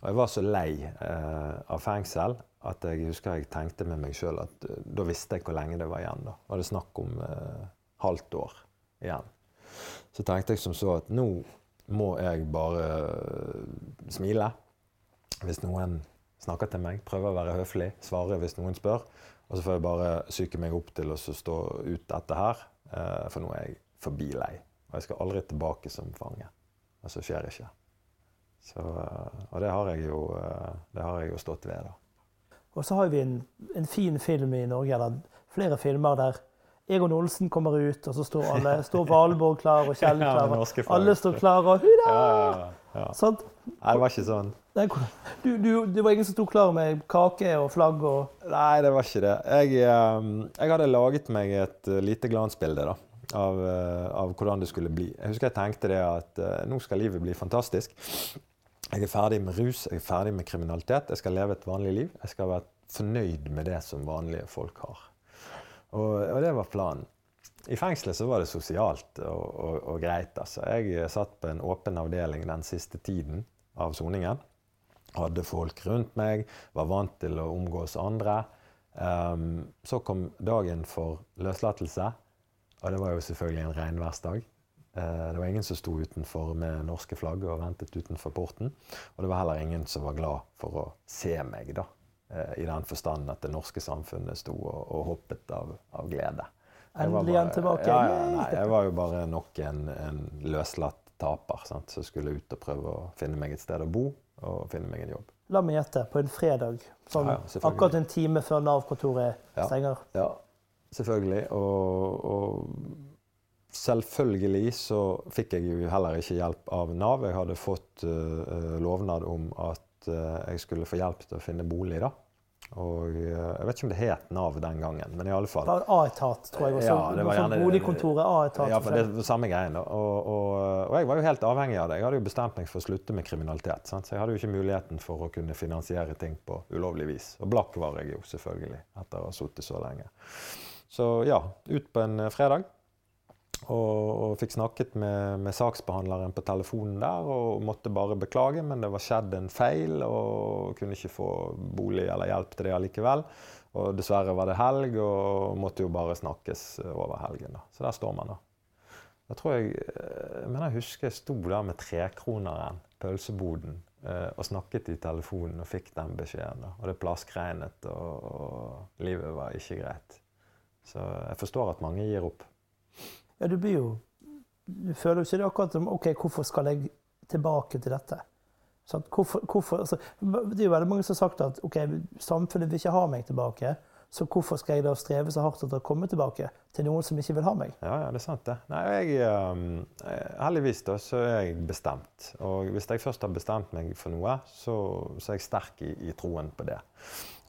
Og jeg var så lei eh, av fengsel at jeg husker jeg tenkte med meg sjøl at eh, da visste jeg hvor lenge det var igjen. Da var det snakk om eh, halvt år igjen. Så tenkte jeg som så at nå må jeg bare eh, smile hvis noen snakker til meg. Prøve å være høflig, svare hvis noen spør. Og så får jeg bare psyke meg opp til å stå ut dette her, eh, for nå er jeg forbi lei. Og jeg skal aldri tilbake som fange. Og så skjer det ikke. Så, eh, og det har, jo, det har jeg jo stått ved, da. Og så har vi en, en fin film i Norge, eller flere filmer der Egon Olsen kommer ut, og så står alle, står Valborg klar, og Kjell Ja, klar. flagg. alle står klare, og hurra! Ja, ja, ja. Sant? Nei, det var ikke sånn. Du, du, det var ingen som sto klar med kake og flagg og Nei, det var ikke det. Jeg, eh, jeg hadde laget meg et eh, lite glansbilde da, av, eh, av hvordan det skulle bli. Jeg husker jeg tenkte det at eh, nå skal livet bli fantastisk. Jeg er ferdig med rus, jeg er ferdig med kriminalitet. Jeg skal leve et vanlig liv. Jeg skal være fornøyd med det som vanlige folk har. Og, og det var planen. I fengselet så var det sosialt og, og, og greit. Altså. Jeg satt på en åpen avdeling den siste tiden av soningen. Hadde folk rundt meg, var vant til å omgås andre. Um, så kom dagen for løslatelse, og det var jo selvfølgelig en regnværsdag. Uh, det var ingen som sto utenfor med norske flagg og ventet utenfor porten. Og det var heller ingen som var glad for å se meg, da. Eh, I den forstand at det norske samfunnet sto og, og hoppet av, av glede. Endelig igjen han tilbake. Ja, ja, nei, jeg var jo bare nok en, en løslatt taper sant, som skulle ut og prøve å finne meg et sted å bo og finne meg en jobb. La meg gjette, på en fredag. Sånn, Ja, akkurat en time før Nav-kontoret stenger. Ja, selvfølgelig. Og, og selvfølgelig så fikk jeg jo heller ikke hjelp av Nav. Jeg hadde fått eh, lovnad om at eh, jeg skulle få hjelp til å finne bolig, da. Og eh, jeg vet ikke om det het Nav den gangen, men i alle fall. Det var A-etat, tror jeg. Også. Ja, det var gjerne- Boligkontoret, A-etat. Ja, for det var samme greien. Og, og, og jeg var jo helt avhengig av det. Jeg hadde jo bestemt meg for å slutte med kriminalitet. Sant? Så jeg hadde jo ikke muligheten for å kunne finansiere ting på ulovlig vis. Og blakk var jeg jo selvfølgelig, etter å ha sittet så lenge. Så ja, ut på en eh, fredag. Og, og fikk snakket med, med saksbehandleren på telefonen der og måtte bare beklage, men det var skjedd en feil og kunne ikke få bolig eller hjelp til det allikevel. Og dessverre var det helg og måtte jo bare snakkes over helgen. da. Så der står man, da. Jeg tror jeg, eh, jeg mener jeg husker jeg sto der med trekroneren, pølseboden, eh, og snakket i telefonen og fikk den beskjeden. da. Og det plaskregnet, og, og livet var ikke greit. Så jeg forstår at mange gir opp. Ja, du blir jo Du føler jo ikke det akkurat som OK, hvorfor skal jeg tilbake til dette? Sånn, Hvorfor, hvorfor, altså, det er jo veldig mange som har sagt at OK, samfunnet vil ikke ha meg tilbake. Så hvorfor skal jeg da streve så hardt etter å komme tilbake til noen som ikke vil ha meg? Ja, ja, det er sant, det. Nei, jeg, eh, heldigvis da, så er jeg bestemt. Og hvis jeg først har bestemt meg for noe, så, så er jeg sterk i, i troen på det.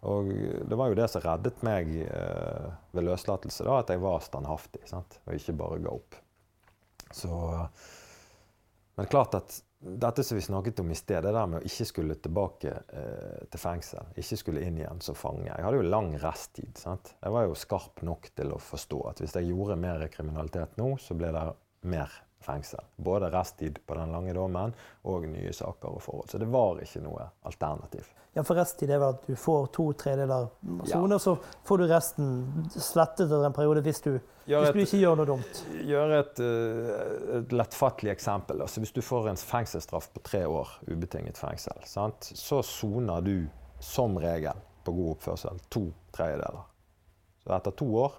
Og det var jo det som reddet meg eh, ved løslatelse, da, at jeg var standhaftig sant? og ikke bare ga opp. Så, men klart at dette som vi snakket om i sted, det der med å ikke skulle tilbake eh, til fengsel, ikke skulle inn igjen som fange Jeg hadde jo lang resttid. sant? Jeg var jo skarp nok til å forstå at hvis jeg gjorde mer kriminalitet nå, så ble det mer fengsel. Både resttid på den lange dommen og nye saker og forhold. Så det var ikke noe alternativ. Ja, for resttid er vel at du får to tredjedeler sone, ja. så får du resten slettet etter en periode hvis du, hvis du ikke gjør noe dumt. Gjør et, eh, et lettfattelig eksempel. Altså, hvis du får en fengselsstraff på tre år, ubetinget fengsel, sant? så soner du som regel på god oppførsel to tredjedeler. Så etter to år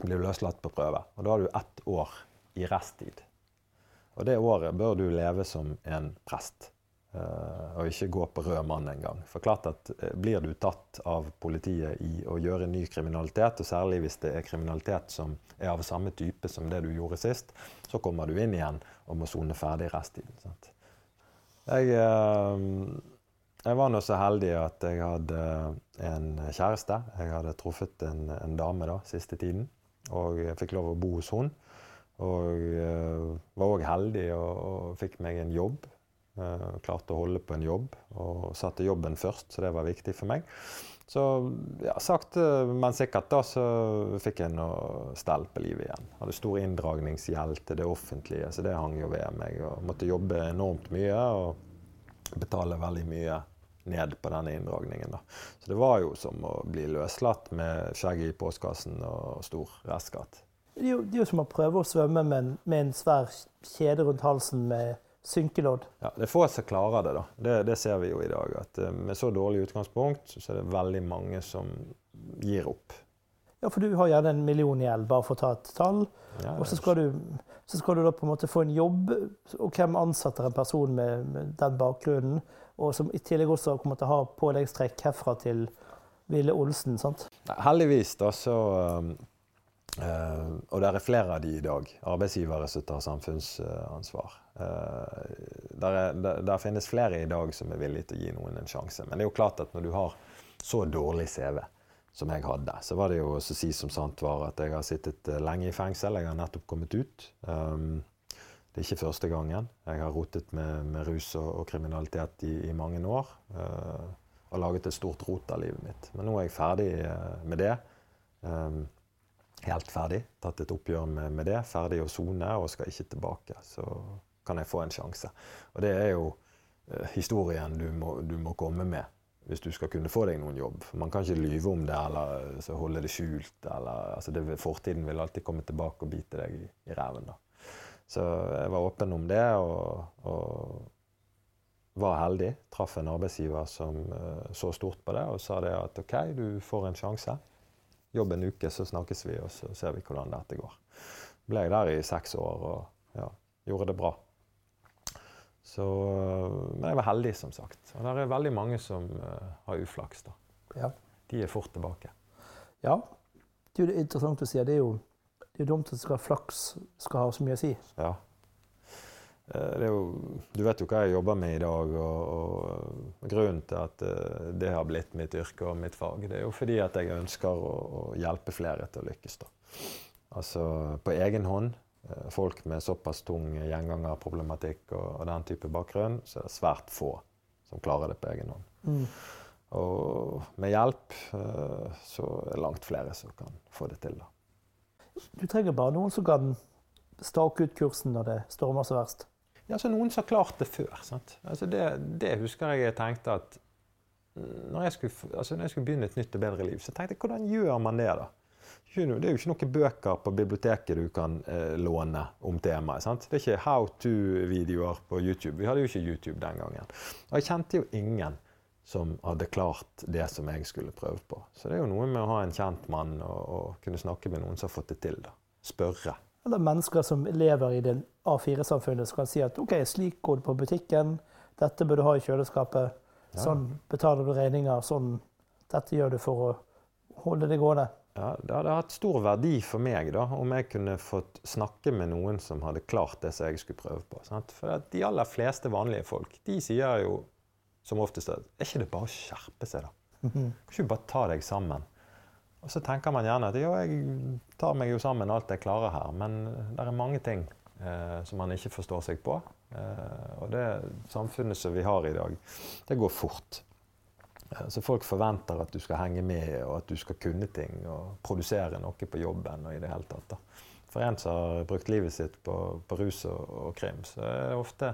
blir du løslatt på prøve. Og da har du ett år i resttid. Og det året bør du leve som en prest. Uh, og ikke gå på rød mann engang. For klart at uh, Blir du tatt av politiet i å gjøre ny kriminalitet, og særlig hvis det er kriminalitet som er av samme type som det du gjorde sist, så kommer du inn igjen og må sone ferdig resttiden. Sant? Jeg, uh, jeg var nå så heldig at jeg hadde en kjæreste. Jeg hadde truffet en, en dame da, siste tiden, og jeg fikk lov å bo hos henne. Og uh, var òg heldig og, og, fikk meg en jobb. Uh, klarte å holde på en jobb og satte jobben først, så det var viktig for meg. Så ja, sakte, men sikkert da så fikk jeg noe stell på livet igjen. Hadde stor inndragningsgjeld til det offentlige, så det hang jo ved meg. Og måtte jobbe enormt mye og betale veldig mye ned på denne inndragningen. Da. Så det var jo som å bli løslatt med skjegget i postkassen og stor restskatt. Det er, jo, det er jo som å prøve å svømme med en, med en svær kjede rundt halsen med synkelodd. Ja, Det er få som klarer det. da. Det, det, ser vi jo i dag. at uh, Med så dårlig utgangspunkt så er det veldig mange som gir opp. Ja, for du har gjerne en million gjeld, bare for å ta et tall. Ja, og så skal, du, så skal, du, da på en måte få en jobb. Og hvem ansetter en person med, med den bakgrunnen? Og som i tillegg også kommer til å ha påleggstrekk herfra til Ville Olsen. sant? Heldigvis da så um Uh, og det er flere av de i dag, arbeidsgivere som tar samfunnsansvar. Uh, der, er, der, der, finnes flere i dag som er villige til å gi noen en sjanse. Men det er jo klart at når du har så dårlig CV som jeg hadde, så var det jo å si som sant var at jeg har sittet uh, lenge i fengsel. Jeg har nettopp kommet ut. Um, det er ikke første gangen. Jeg har rotet med, med rus og, og, kriminalitet i, i mange år. og laget et stort rot av livet mitt. Men nå er jeg ferdig med det. Um, helt ferdig. Tatt et oppgjør med, med det. Ferdig å sone og skal ikke tilbake. Så kan jeg få en sjanse. Og det er jo uh, historien du må, du må, komme med hvis du skal kunne få deg noen jobb. Man kan ikke lyve om det eller eh, holde det skjult. Eller, altså det, fortiden vil alltid komme tilbake og bite deg i, i ræven. Så jeg var åpen om det og, og var heldig. Traff en arbeidsgiver som uh, så stort på det og sa det at OK, du får en sjanse jobb en uke, så snakkes vi, og så ser vi hvordan dette går. Ble jeg der i seks år og ja, gjorde det bra. Så, men jeg var heldig, som sagt. Og det er veldig mange som uh, har uflaks. da. Ja. De er fort tilbake. Ja. Det er jo interessant å si. Det er jo, det er dumt at skal flaks skal ha så mye å si. Ja. Eh, jo, du vet jo hva jeg jobber med i dag, og, og grunnen til at uh, det har blitt mitt yrke og mitt fag, det er jo fordi at jeg ønsker å, å hjelpe flere til å lykkes. da. Altså på egen hånd. Uh, folk med såpass tung gjengangerproblematikk og, og, den type bakgrunn, så er det svært få som klarer det på egen hånd. Mm. Og med hjelp så er det langt flere som kan få det til. da. Du trenger bare noen som kan stake ut kursen når det stormer så verst. Ja, så Noen som har klart det før. Altså det, det, husker jeg jeg tenkte at når jeg, skulle, altså når jeg, skulle, begynne et nytt og bedre liv, så tenkte jeg hvordan gjør man det, da? Det er jo ikke noen bøker på biblioteket du kan eh, låne om temaet. sant? Det er ikke how to-videoer på YouTube. Vi hadde jo ikke YouTube den gangen. Og jeg kjente jo ingen som hadde klart det som jeg skulle prøve på. Så det er jo noe med å ha en kjent mann og, og kunne snakke med noen som har fått det til. da. Spørre. Eller mennesker som lever i det A4-samfunnet, som kan si at OK, slik går det på butikken, dette bør du ha i kjøleskapet, Ja. sånn betaler du regninger, sånn Dette gjør du for å holde det gående. Ja, det hadde hatt stor verdi for meg da, om jeg kunne fått snakke med noen som hadde klart det som jeg skulle prøve på. Sant? For de aller fleste vanlige folk de sier jo som oftest at er ikke det bare å skjerpe seg, da? Kan ikke du bare ta deg sammen? Og så tenker man gjerne at jo, jeg tar meg jo sammen alt jeg klarer her, men det er mange ting eh, som man ikke forstår seg på. Eh, og det samfunnet som vi har i dag, det går fort. Eh, Så folk forventer at du skal henge med, og at du skal kunne ting og produsere noe på jobben. og i det hele tatt. Da. For en som har brukt livet sitt på, på rus og, og krim, så er det ofte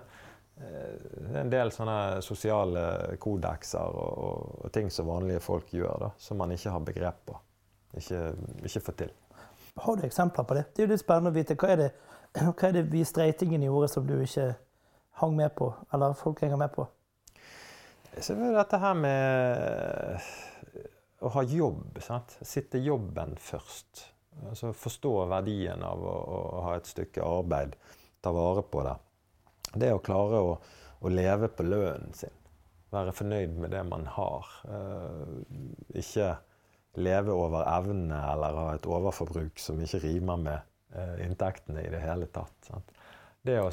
eh, det er en del sånne sosiale kodekser og, og, og ting som vanlige folk gjør, da, som man ikke har begrep på. Ikke, ikke får til. Har du eksempler på det? Det er jo litt spennende å vite. Hva er det, hva er det vi streitingene gjorde som du ikke hang med på, eller folk henger med på? Så det dette her med å ha jobb. Sant? Sitte jobben først. Altså forstå verdien av å, å ha et stykke arbeid. Ta vare på det. Det å klare å, å leve på lønnen sin. Være fornøyd med det man har. Eh, ikke leve over evne eller ha et overforbruk som ikke rimer med eh, inntektene i det hele tatt. Sant? Det å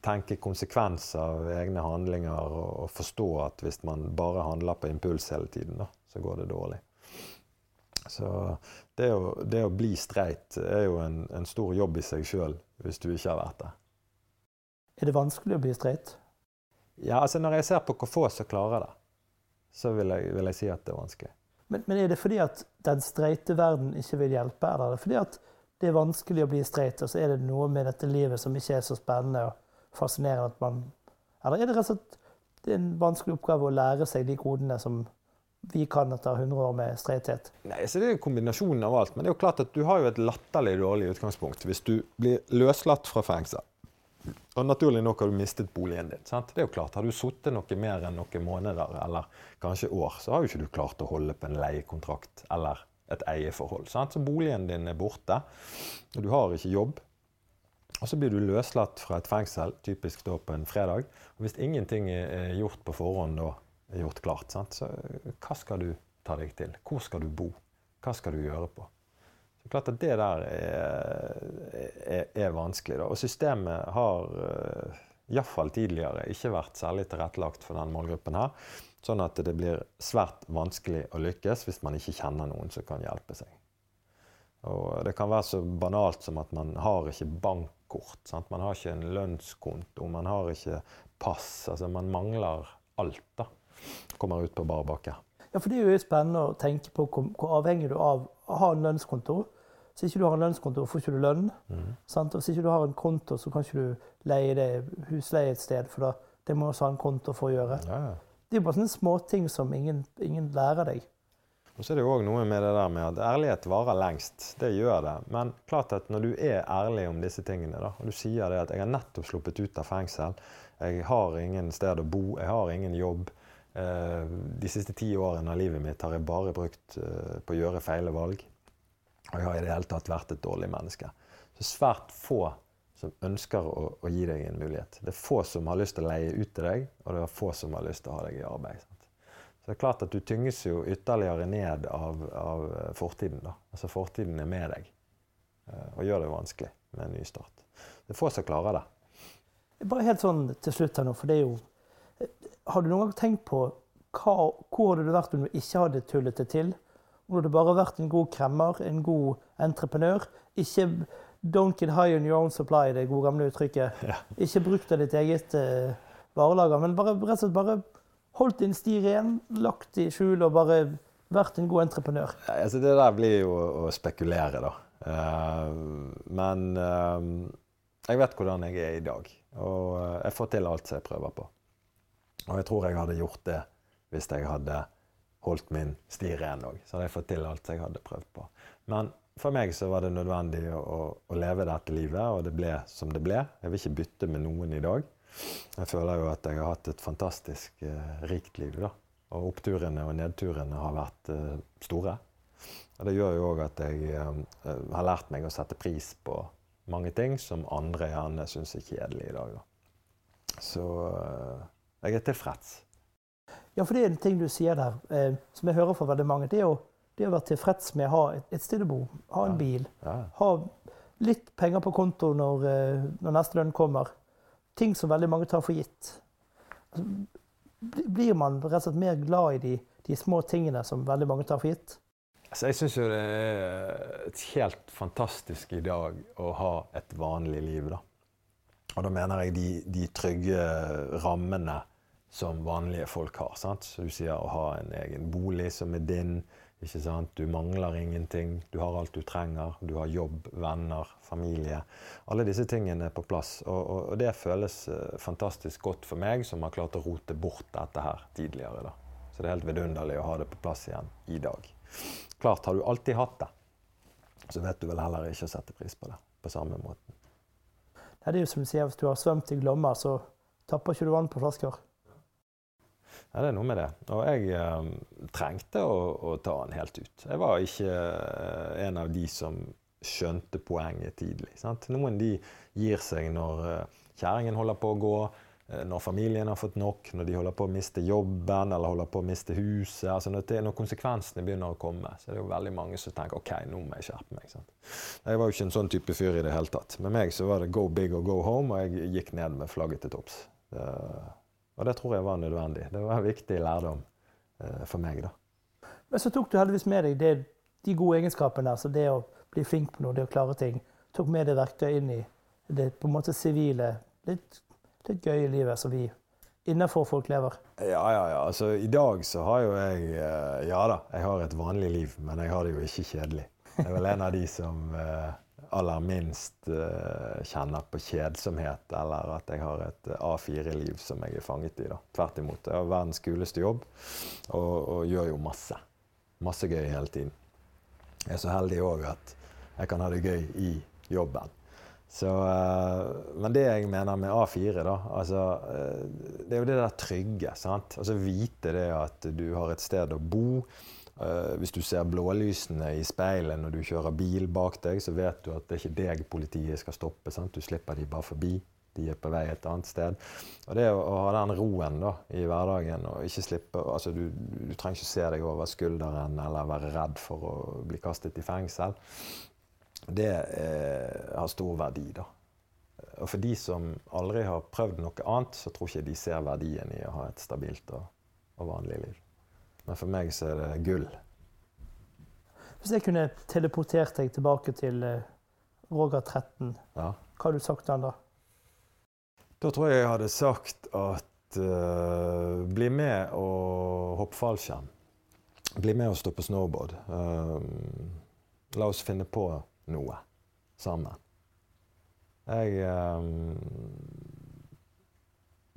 tenke konsekvenser av egne handlinger og, og forstå at hvis man bare handler på impuls hele tiden, da, så går det dårlig. Så det å, det å bli streit er jo en, en stor jobb i seg sjøl hvis du ikke har vært det. Er det vanskelig å bli streit? Ja, altså Når jeg ser på hvor få som klarer det, så vil jeg, vil jeg si at det er vanskelig. Men, men er det fordi at den streite verden ikke vil hjelpe, eller er det fordi at det er vanskelig å bli streit, og så er det noe med dette livet som ikke er så spennende og fascinerende at man Eller er det rett og slett det er en vanskelig oppgave å lære seg de kodene som vi kan etter 100 år med streithet? Nei, så Det er jo kombinasjonen av alt. Men det er jo klart at du har jo et latterlig dårlig utgangspunkt hvis du blir løslatt fra fengsel. Og naturlig nok har du mistet boligen din. sant? Det er jo klart, Har du sittet noe mer enn noen måneder eller kanskje år, så har jo ikke du klart å holde på en leiekontrakt eller et eierforhold. sant? Så boligen din er borte, og du har ikke jobb. Og så blir du løslatt fra et fengsel, typisk da på en fredag. Og hvis ingenting er gjort på forhånd da, er gjort klart, sant? så hva skal du ta deg til? Hvor skal du bo? Hva skal du gjøre på? Så klart at Det der er, er, er vanskelig. Da. Og systemet har uh, iallfall tidligere ikke vært særlig tilrettelagt for den målgruppen her. Sånn at det blir svært vanskelig å lykkes hvis man ikke kjenner noen som kan hjelpe seg. Og det kan være så banalt som at man har ikke bankkort. Sant? Man har ikke en lønnskonto, man har ikke pass. Altså man mangler alt. da. Kommer ut på bar bakke. Ja, for Det er jo spennende å tenke på hvor, avhengig du er av å ha en lønnskonto. Hvis ikke du har en lønnskonto, får ikke du lønn. Sant? Og hvis ikke du har en konto, så kan ikke du leie det husleie et sted. For det må du også ha en konto for å gjøre. Ja, ja. Det er bare sånne småting som ingen, ingen lærer deg. Og så er det jo òg noe med det der med at ærlighet varer lengst. Det gjør det. Men klart at når du er ærlig om disse tingene, da, og du sier det at 'jeg har nettopp sluppet ut av fengsel', 'jeg har ingen sted å bo', 'jeg har ingen jobb', eh, 'de siste ti årene av livet mitt har jeg bare brukt eh, på å gjøre feile valg', og 'jeg har i det hele tatt vært et dårlig menneske', så svært få som ønsker å, å gi deg en mulighet. Det er få som har lyst til å leie ut til deg, og det er få som har lyst til å ha deg i arbeid. Sant? Så det er klart at du tynges jo ytterligere ned av, av fortiden. da. Altså Fortiden er med deg eh, og gjør det vanskelig med en ny start. Det er få som klarer det. Bare helt sånn til slutt her nå, for det er jo Har du noen gang tenkt på hva, hvor hadde du vært om du ikke hadde tullet det til? Om du bare vært en god kremmer, en god entreprenør? Ikke don't get high on your own supply, det gode gamle uttrykket. Ja. Ikke bruk det ditt eget uh, varelager, men bare, rett og slett bare holdt din sti ren, lagt i skjul og bare vært en god entreprenør. Ja, Altså, det der blir jo å spekulere, da. Uh, men uh, jeg vet hvordan jeg er i dag. Og jeg får til alt som jeg prøver på. Og jeg tror jeg hadde gjort det hvis jeg hadde holdt min sti ren òg. Så hadde jeg fått til alt jeg hadde prøvd på. Men for meg så var det nødvendig å, å, leve dette livet, og det ble som det ble. Jeg vil ikke bytte med noen i dag. Jeg føler jo at jeg har hatt et fantastisk eh, rikt liv. da. Og oppturene og nedturene har vært eh, store. Og det gjør jo òg at jeg eh, har lært meg å sette pris på mange ting som andre gjerne syns er kjedelig i dag. Da. Så eh, jeg er tilfreds. Ja, for det er en ting du sier der, eh, som jeg hører fra veldig mange. det er jo det å være tilfreds med å ha et, sted å bo, ha en bil, ha litt penger på konto når, eh, når, neste lønn kommer. Ting som veldig mange tar for gitt. Altså, blir man rett og slett mer glad i de, de små tingene som veldig mange tar for gitt? Altså, jeg syns jo det er et helt fantastisk i dag å ha et vanlig liv, da. Og da mener jeg de, de trygge rammene som vanlige folk har. Sant? Så du sier å ha en egen bolig som er din. Ikke sant? Du mangler ingenting. Du har alt du trenger. Du har jobb, venner, familie. Alle disse tingene er på plass. Og, og, og det føles uh, fantastisk godt for meg, som har klart å rote bort dette her tidligere. Da. Så det er helt vidunderlig å ha det på plass igjen i dag. Klart, har du alltid hatt det, så vet du vel heller ikke å sette pris på det på samme måten. Det er jo som du sier, Hvis du har svømt i Glomma, så tapper ikke du vann på flasker. Ja, det er noe med det. Og jeg eh, trengte å, å, ta den helt ut. Jeg var ikke eh, en av de som skjønte poenget tidlig. Sant? Noen de gir seg når eh, kjæringen holder på å gå, eh, når familien har fått nok, når de holder på å miste jobben eller holder på å miste huset. Altså når, det, når konsekvensene begynner å komme, så er det jo veldig mange som tenker OK, nå må jeg skjerpe meg. Sant? Jeg var jo ikke en sånn type fyr i det hele tatt. Med meg så var det go big og go home, og jeg gikk ned med flagget til topps. Og det tror jeg var nødvendig. Det var en viktig lærdom eh, for meg. da. Men så tok du heldigvis med deg det, de gode egenskapene, altså det å bli flink på noe, det å klare ting. Tok med det verktøyet inn i det på en måte sivile, litt, litt gøye livet som vi innenfor folk lever. Ja, ja, ja. Altså, I dag så har jo jeg eh, Ja da, jeg har et vanlig liv, men jeg har det jo ikke kjedelig. Jeg er vel en av de som eh, aller minst uh, kjenner på kjedsomhet, eller at jeg har et eh, A4-liv som jeg er fanget i. da. Tvert imot. Jeg har verdens kuleste jobb og, og, gjør jo masse. Masse gøy hele tiden. Jeg er så heldig òg at jeg kan ha det gøy i jobben. Så, uh, men det jeg mener med A4, da, altså, det er jo det der trygge. sant? Altså Vite det at du har et sted å bo hvis du ser blålysene i speilet når du kjører bil bak deg, så vet du at det er ikke deg politiet skal stoppe. Sant? Du slipper de bare forbi. De er på vei et annet sted. Og det å ha den roen da, i hverdagen og ikke slippe altså du, du, trenger ikke se deg over skulderen eller være redd for å bli kastet i fengsel. Det eh, har stor verdi, da. Og for de som aldri har prøvd noe annet, så tror ikke de ser verdien i å ha et stabilt og, og vanlig liv. Men for meg så er det gull. Hvis jeg kunne teleportert deg tilbake til eh, Roger 13, ja. hva hadde du sagt til han da? Da tror jeg jeg hadde sagt at uh, bli med og hoppe fallskjerm. Bli med og stå på snowboard. Uh, la oss finne på noe sammen. Jeg uh,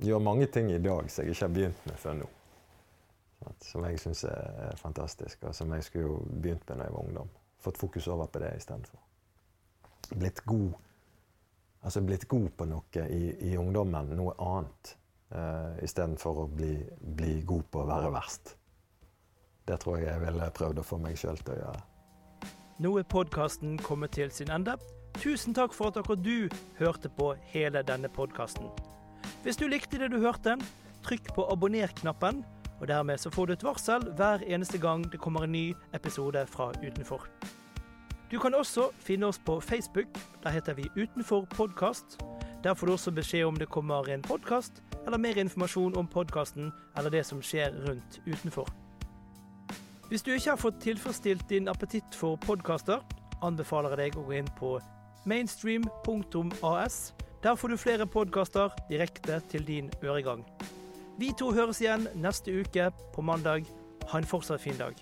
gjør mange ting i dag som jeg ikke har begynt med før nå. Som jeg syns er fantastisk, og som jeg skulle jo begynt med da jeg var ungdom. Fått fokus over på det istedenfor. Blitt god Altså blitt god på noe i, i ungdommen, noe annet, uh, istedenfor å bli, bli, god på å være verst. Det tror jeg jeg ville prøvd å få meg sjøl til å gjøre. Nå er podkasten kommet til sin ende. Tusen takk for at akkurat du hørte på hele denne podkasten. Hvis du likte det du hørte, trykk på abonner-knappen og dermed så får du et varsel hver eneste gang det kommer en ny episode fra Utenfor. Du kan også finne oss på Facebook. Der heter vi Utenfor podkast. Der får du også beskjed om det kommer en podkast, eller mer informasjon om podkasten eller det som skjer rundt utenfor. Hvis du ikke har fått tilfredsstilt din appetitt for podkaster, anbefaler jeg deg å gå inn på mainstream.as. Der får du flere podkaster direkte til din øregang. Vi to høres igjen neste uke på mandag. Ha en fortsatt fin dag.